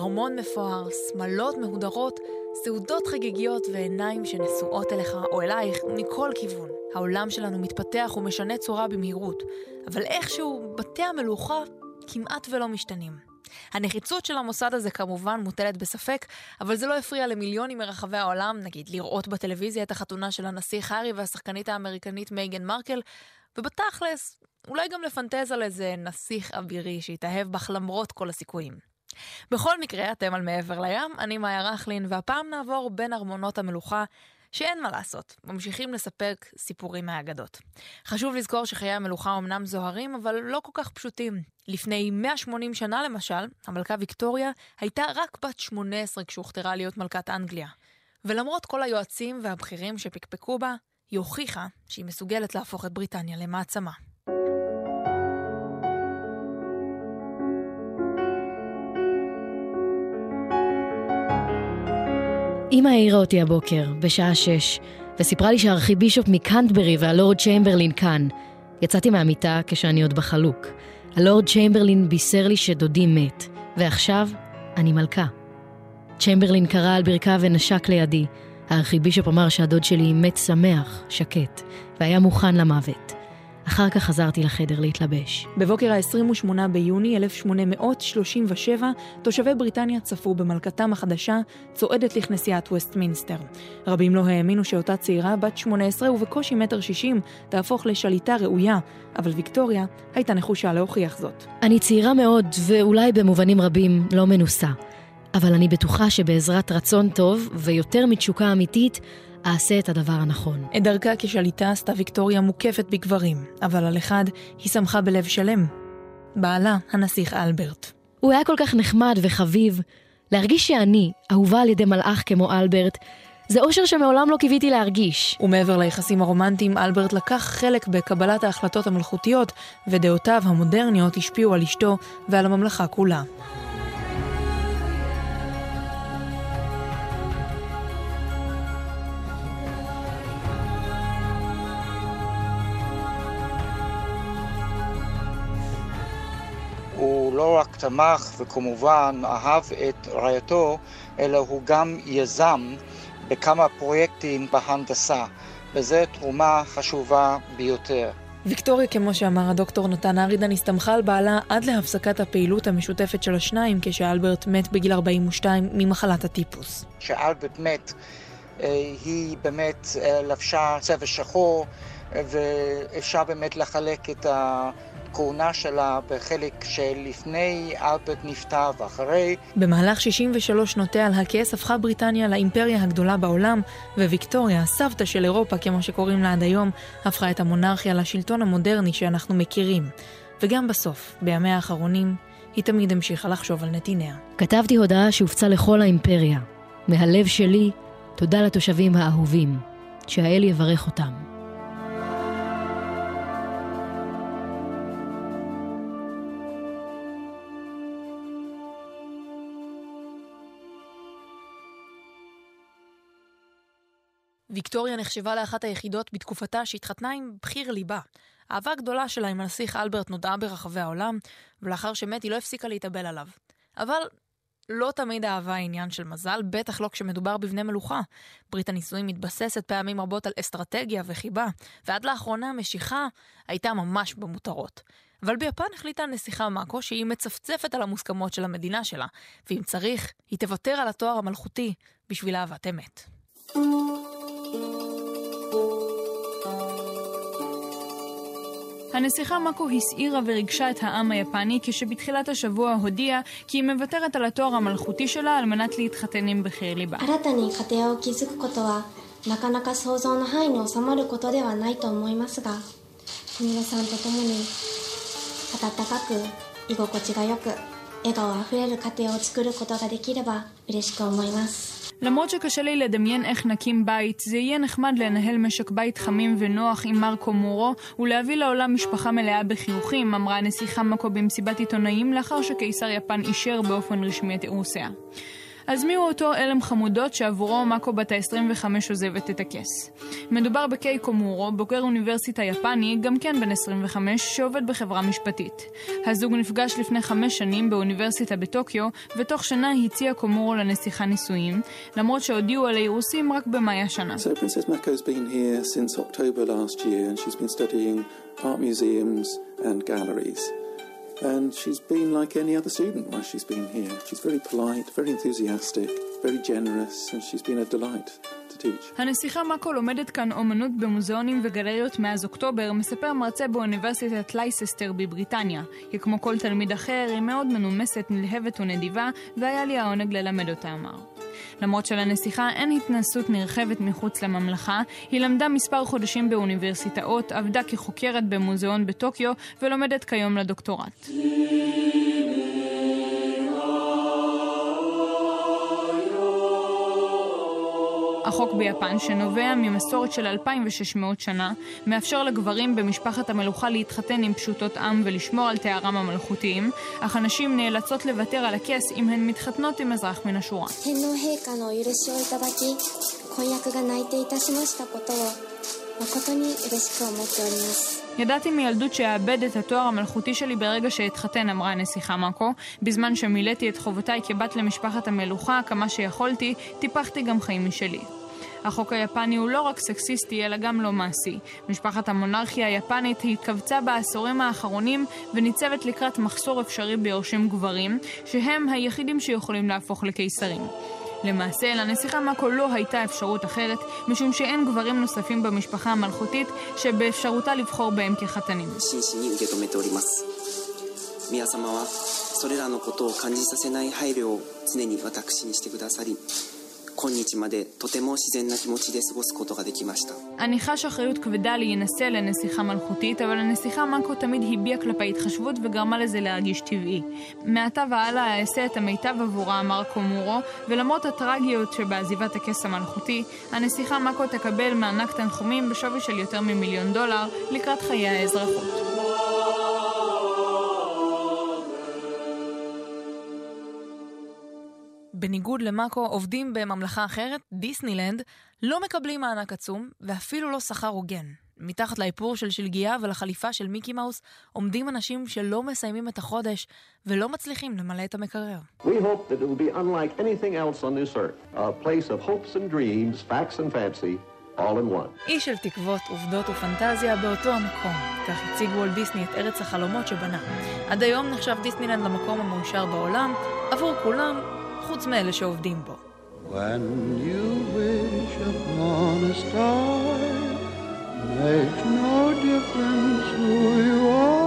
ארמון מפואר, שמלות מהודרות, סעודות חגיגיות ועיניים שנשואות אליך או אלייך מכל כיוון. העולם שלנו מתפתח ומשנה צורה במהירות, אבל איכשהו בתי המלוכה כמעט ולא משתנים. הנחיצות של המוסד הזה כמובן מוטלת בספק, אבל זה לא הפריע למיליונים מרחבי העולם, נגיד לראות בטלוויזיה את החתונה של הנסיך הארי והשחקנית האמריקנית מייגן מרקל, ובתכלס, אולי גם לפנטז על איזה נסיך אבירי שיתאהב בך למרות כל הסיכויים. בכל מקרה, אתם על מעבר לים, אני מאיה רכלין, והפעם נעבור בין ארמונות המלוכה, שאין מה לעשות, ממשיכים לספק סיפורים מהאגדות. חשוב לזכור שחיי המלוכה אמנם זוהרים, אבל לא כל כך פשוטים. לפני 180 שנה למשל, המלכה ויקטוריה הייתה רק בת 18 כשהוכתרה להיות מלכת אנגליה. ולמרות כל היועצים והבכירים שפקפקו בה, היא הוכיחה שהיא מסוגלת להפוך את בריטניה למעצמה. אמא העירה אותי הבוקר, בשעה שש, וסיפרה לי שהארכיבישוף מקנטרברי והלורד צ'יימברלין כאן. יצאתי מהמיטה כשאני עוד בחלוק. הלורד צ'יימברלין בישר לי שדודי מת, ועכשיו אני מלכה. צ'יימברלין כרע על ברכיו ונשק לידי. הארכיבישוף אמר שהדוד שלי מת שמח, שקט, והיה מוכן למוות. אחר כך חזרתי לחדר להתלבש. בבוקר ה-28 ביוני 1837, תושבי בריטניה צפו במלכתם החדשה צועדת לכנסיית ווסטמינסטר. רבים לא האמינו שאותה צעירה, בת 18 ובקושי מטר שישים, תהפוך לשליטה ראויה, אבל ויקטוריה הייתה נחושה להוכיח זאת. אני צעירה מאוד, ואולי במובנים רבים לא מנוסה. אבל אני בטוחה שבעזרת רצון טוב, ויותר מתשוקה אמיתית, אעשה את הדבר הנכון. את דרכה כשליטה עשתה ויקטוריה מוקפת בגברים, אבל על אחד היא שמחה בלב שלם. בעלה, הנסיך אלברט. הוא היה כל כך נחמד וחביב. להרגיש שאני, אהובה על ידי מלאך כמו אלברט, זה אושר שמעולם לא קיוויתי להרגיש. ומעבר ליחסים הרומנטיים, אלברט לקח חלק בקבלת ההחלטות המלכותיות, ודעותיו המודרניות השפיעו על אשתו ועל הממלכה כולה. לא רק תמך וכמובן אהב את רעייתו, אלא הוא גם יזם בכמה פרויקטים בהנדסה, וזו תרומה חשובה ביותר. ויקטוריה, כמו שאמר הדוקטור נתן ארידן, הסתמכה על בעלה עד להפסקת הפעילות המשותפת של השניים, כשאלברט מת בגיל 42 ממחלת הטיפוס. כשאלברט מת, אה, היא באמת אה, לבשה צבע שחור, ואפשר באמת לחלק את ה... הכהונה שלה בחלק שלפני אלברט נפטר ואחרי. במהלך 63 שנותיה על הכס הפכה בריטניה לאימפריה הגדולה בעולם, וויקטוריה, הסבתא של אירופה כמו שקוראים לה עד היום, הפכה את המונרכיה לשלטון המודרני שאנחנו מכירים. וגם בסוף, בימיה האחרונים, היא תמיד המשיכה לחשוב על נתיניה. כתבתי הודעה שהופצה לכל האימפריה. מהלב שלי, תודה לתושבים האהובים. שהאל יברך אותם. ויקטוריה נחשבה לאחת היחידות בתקופתה שהתחתנה עם בחיר ליבה. האהבה הגדולה שלה עם הנסיך אלברט נודעה ברחבי העולם, ולאחר שמת היא לא הפסיקה להתאבל עליו. אבל לא תמיד אהבה היא עניין של מזל, בטח לא כשמדובר בבני מלוכה. ברית הנישואים מתבססת פעמים רבות על אסטרטגיה וחיבה, ועד לאחרונה המשיכה הייתה ממש במותרות. אבל ביפן החליטה הנסיכה מאקו שהיא מצפצפת על המוסכמות של המדינה שלה, ואם צריך, היא תוותר על התואר המלכותי בשביל אהבת אמת. הנסיכה מאקו הסעירה וריגשה את העם היפני כשבתחילת השבוע הודיעה כי היא מוותרת על התואר המלכותי שלה על מנת להתחתן עם בחיר ליבה. なかなか想像の範囲に収まることではないと思いますが、すみれさんと共に温かく居心地がよく笑顔あふれる家庭を作ることができれば嬉しく思います。 למרות שקשה לי לדמיין איך נקים בית, זה יהיה נחמד לנהל משק בית חמים ונוח עם מרקו מורו ולהביא לעולם משפחה מלאה בחיוכים, אמרה הנסיכה מקו במסיבת עיתונאים לאחר שקיסר יפן אישר באופן רשמי את אירוסיה. אז מיהו אותו אלם חמודות שעבורו מאקו בת ה-25 עוזבת את הכס? מדובר בקיי קומורו, בוגר אוניברסיטה יפני, גם כן בן 25, שעובד בחברה משפטית. הזוג נפגש לפני חמש שנים באוניברסיטה בטוקיו, ותוך שנה הציע קומורו לנסיכה נישואים, למרות שהודיעו על האירוסים רק במאי השנה. So. And she's been like any other student while she's been here. She's very polite, very enthusiastic, very generous, and she's been a delight to teach. הנסיכה מאקו לומדת כאן אומנות במוזיאונים וגלריות מאז אוקטובר, מספר מרצה באוניברסיטת לייססטר בבריטניה. היא כמו כל תלמיד אחר, היא מאוד מנומסת, נלהבת ונדיבה, והיה לי העונג ללמד אותה, אמר. למרות שלנסיכה אין התנסות נרחבת מחוץ לממלכה, היא למדה מספר חודשים באוניברסיטאות, עבדה כחוקרת במוזיאון בטוקיו ולומדת כיום לדוקטורט. החוק ביפן, שנובע ממסורת של 2,600 שנה, מאפשר לגברים במשפחת המלוכה להתחתן עם פשוטות עם ולשמור על תארם המלכותיים, אך הנשים נאלצות לוותר על הכס אם הן מתחתנות עם אזרח מן השורה. ידעתי מילדות שאאבד את התואר המלכותי שלי ברגע שאתחתן, אמרה הנסיכה מאקו. בזמן שמילאתי את חובותיי כבת למשפחת המלוכה כמה שיכולתי, טיפחתי גם חיים משלי. החוק היפני הוא לא רק סקסיסטי, אלא גם לא מעשי. משפחת המונרכיה היפנית התכווצה בעשורים האחרונים וניצבת לקראת מחסור אפשרי ביורשים גברים, שהם היחידים שיכולים להפוך לקיסרים. למעשה, לנסיכה מאקו לא הייתה אפשרות אחרת, משום שאין גברים נוספים במשפחה המלכותית שבאפשרותה לבחור בהם כחתנים. 宮様はそれらのことを感じさせない配慮を常に私にしてくださり 今日までとても自然な気持ちで過ごすことができました. אני חש אחריות כבדה להינשא לנסיכה מלכותית, אבל הנסיכה מאקו תמיד הביעה כלפי התחשבות וגרמה לזה להרגיש טבעי. מעתה והלאה אעשה את המיטב עבורה, אמר קומורו, ולמרות הטרגיות שבעזיבת הכס המלכותי, הנסיכה מאקו תקבל מענק תנחומים בשווי של יותר ממיליון דולר לקראת חיי האזרחות. בניגוד למאקו, עובדים בממלכה אחרת, דיסנילנד, לא מקבלים מענק עצום, ואפילו לא שכר הוגן. מתחת לאיפור של שלגיה ולחליפה של מיקי מאוס עומדים אנשים שלא מסיימים את החודש ולא מצליחים למלא את המקרר. איש של תקוות, עובדות ופנטזיה באותו המקום. כך הציג וולט דיסני את ארץ החלומות שבנה. עד היום נחשב דיסנילנד למקום המאושר בעולם, עבור כולם חוץ מאלה שעובדים בו. When you wish upon a star, makes no difference who you are.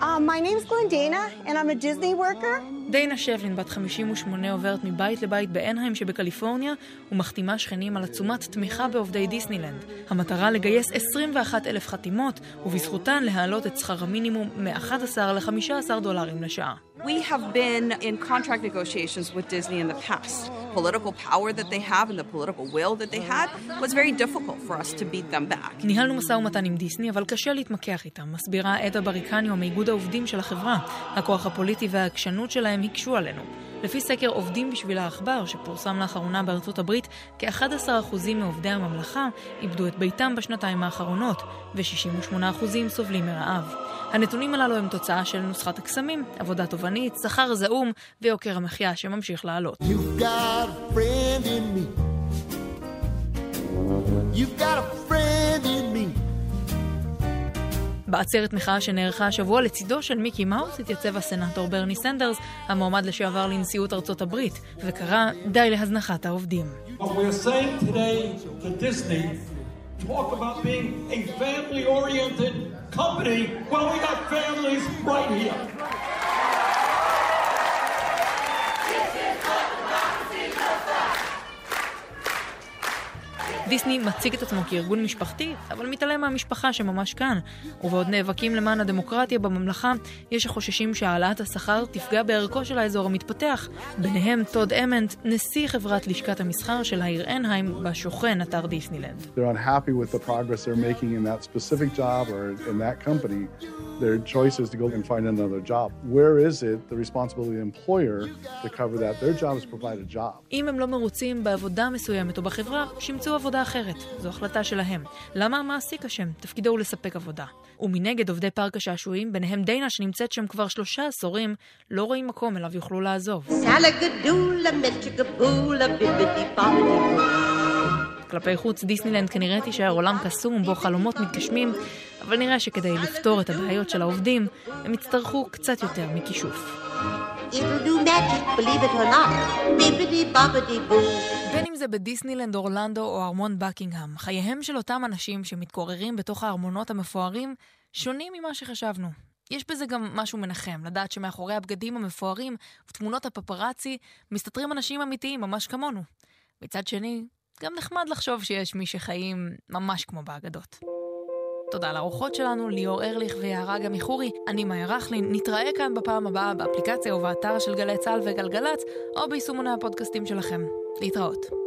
Uh, my name's Glendana, and I'm a Disney worker. דיינה שבלין, בת 58, עוברת מבית לבית באנהיים שבקליפורניה ומחתימה שכנים על עצומת תמיכה בעובדי דיסנילנד. המטרה לגייס 21 אלף חתימות, ובזכותן להעלות את שכר המינימום מ-11 ל-15 דולרים לשעה. We have been in contract negotiations with Disney in the past. Political power that they have and the political will that they had was very difficult for us to beat them back. ניהלנו משא ומתן עם דיסני, אבל קשה להתמקח איתם, מסבירה עדה בריקניו מאיגוד העובדים של החברה. הכוח הפוליטי והעקשנות שלהם הקשו עלינו. לפי סקר עובדים בשביל העכבר שפורסם לאחרונה בארצות הברית, כ-11% מעובדי הממלכה איבדו את ביתם בשנתיים האחרונות, ו-68% סובלים מרעב. הנתונים הללו הם תוצאה של נוסחת הקסמים, עבודה תובענית, שכר זעום ויוקר המחיה שממשיך לעלות. You've got a friend בעצרת מחאה שנערכה השבוע לצידו של מיקי מאוס התייצב הסנאטור ברני סנדרס, המועמד לשעבר לנשיאות ארצות הברית, וקרא די להזנחת העובדים. talk about being a family-oriented company, well, we got families right here. דיסני מציג את עצמו כארגון משפחתי, אבל מתעלם מהמשפחה שממש כאן. ובעוד נאבקים למען הדמוקרטיה בממלכה, יש החוששים שהעלאת השכר תפגע בערכו של האזור המתפתח. ביניהם טוד אמנט, נשיא חברת לשכת המסחר של העיר אנהיים, בה שוכן אתר דיסנילנד. Their choice is to go and find another job. Where is it the responsibility of the employer to cover that? Their job is to provide a job. אם הם לא מרוצים בעבודה מסוימת או בחברה, שימצאו עבודה אחרת. זו החלטה שלהם. למה המעסיק אשם? תפקידו הוא לספק עבודה. ומנגד עובדי פארק השעשועים, ביניהם דיינה שנמצאת שם כבר שלושה עשורים, לא רואים מקום אליו יוכלו לעזוב. כלפי חוץ, דיסנילנד כנראה תישאר עולם קסום בו חלומות מתגשמים, אבל נראה שכדי לפתור את הבעיות של העובדים, הם יצטרכו קצת יותר מכישוף. בין אם זה בדיסנילנד אורלנדו או ארמון בקינגהם, חייהם של אותם אנשים שמתגוררים בתוך הארמונות המפוארים שונים ממה שחשבנו. יש בזה גם משהו מנחם, לדעת שמאחורי הבגדים המפוארים ותמונות הפפראצי מסתתרים אנשים אמיתיים ממש כמונו. מצד שני, גם נחמד לחשוב שיש מי שחיים ממש כמו באגדות. תודה לארוחות שלנו, ליאור ארליך ויערה גם מחורי. אני מאיה רכלין, נתראה כאן בפעם הבאה באפליקציה ובאתר של גלי צה"ל וגלגלצ, או ביישומוני הפודקאסטים שלכם. להתראות.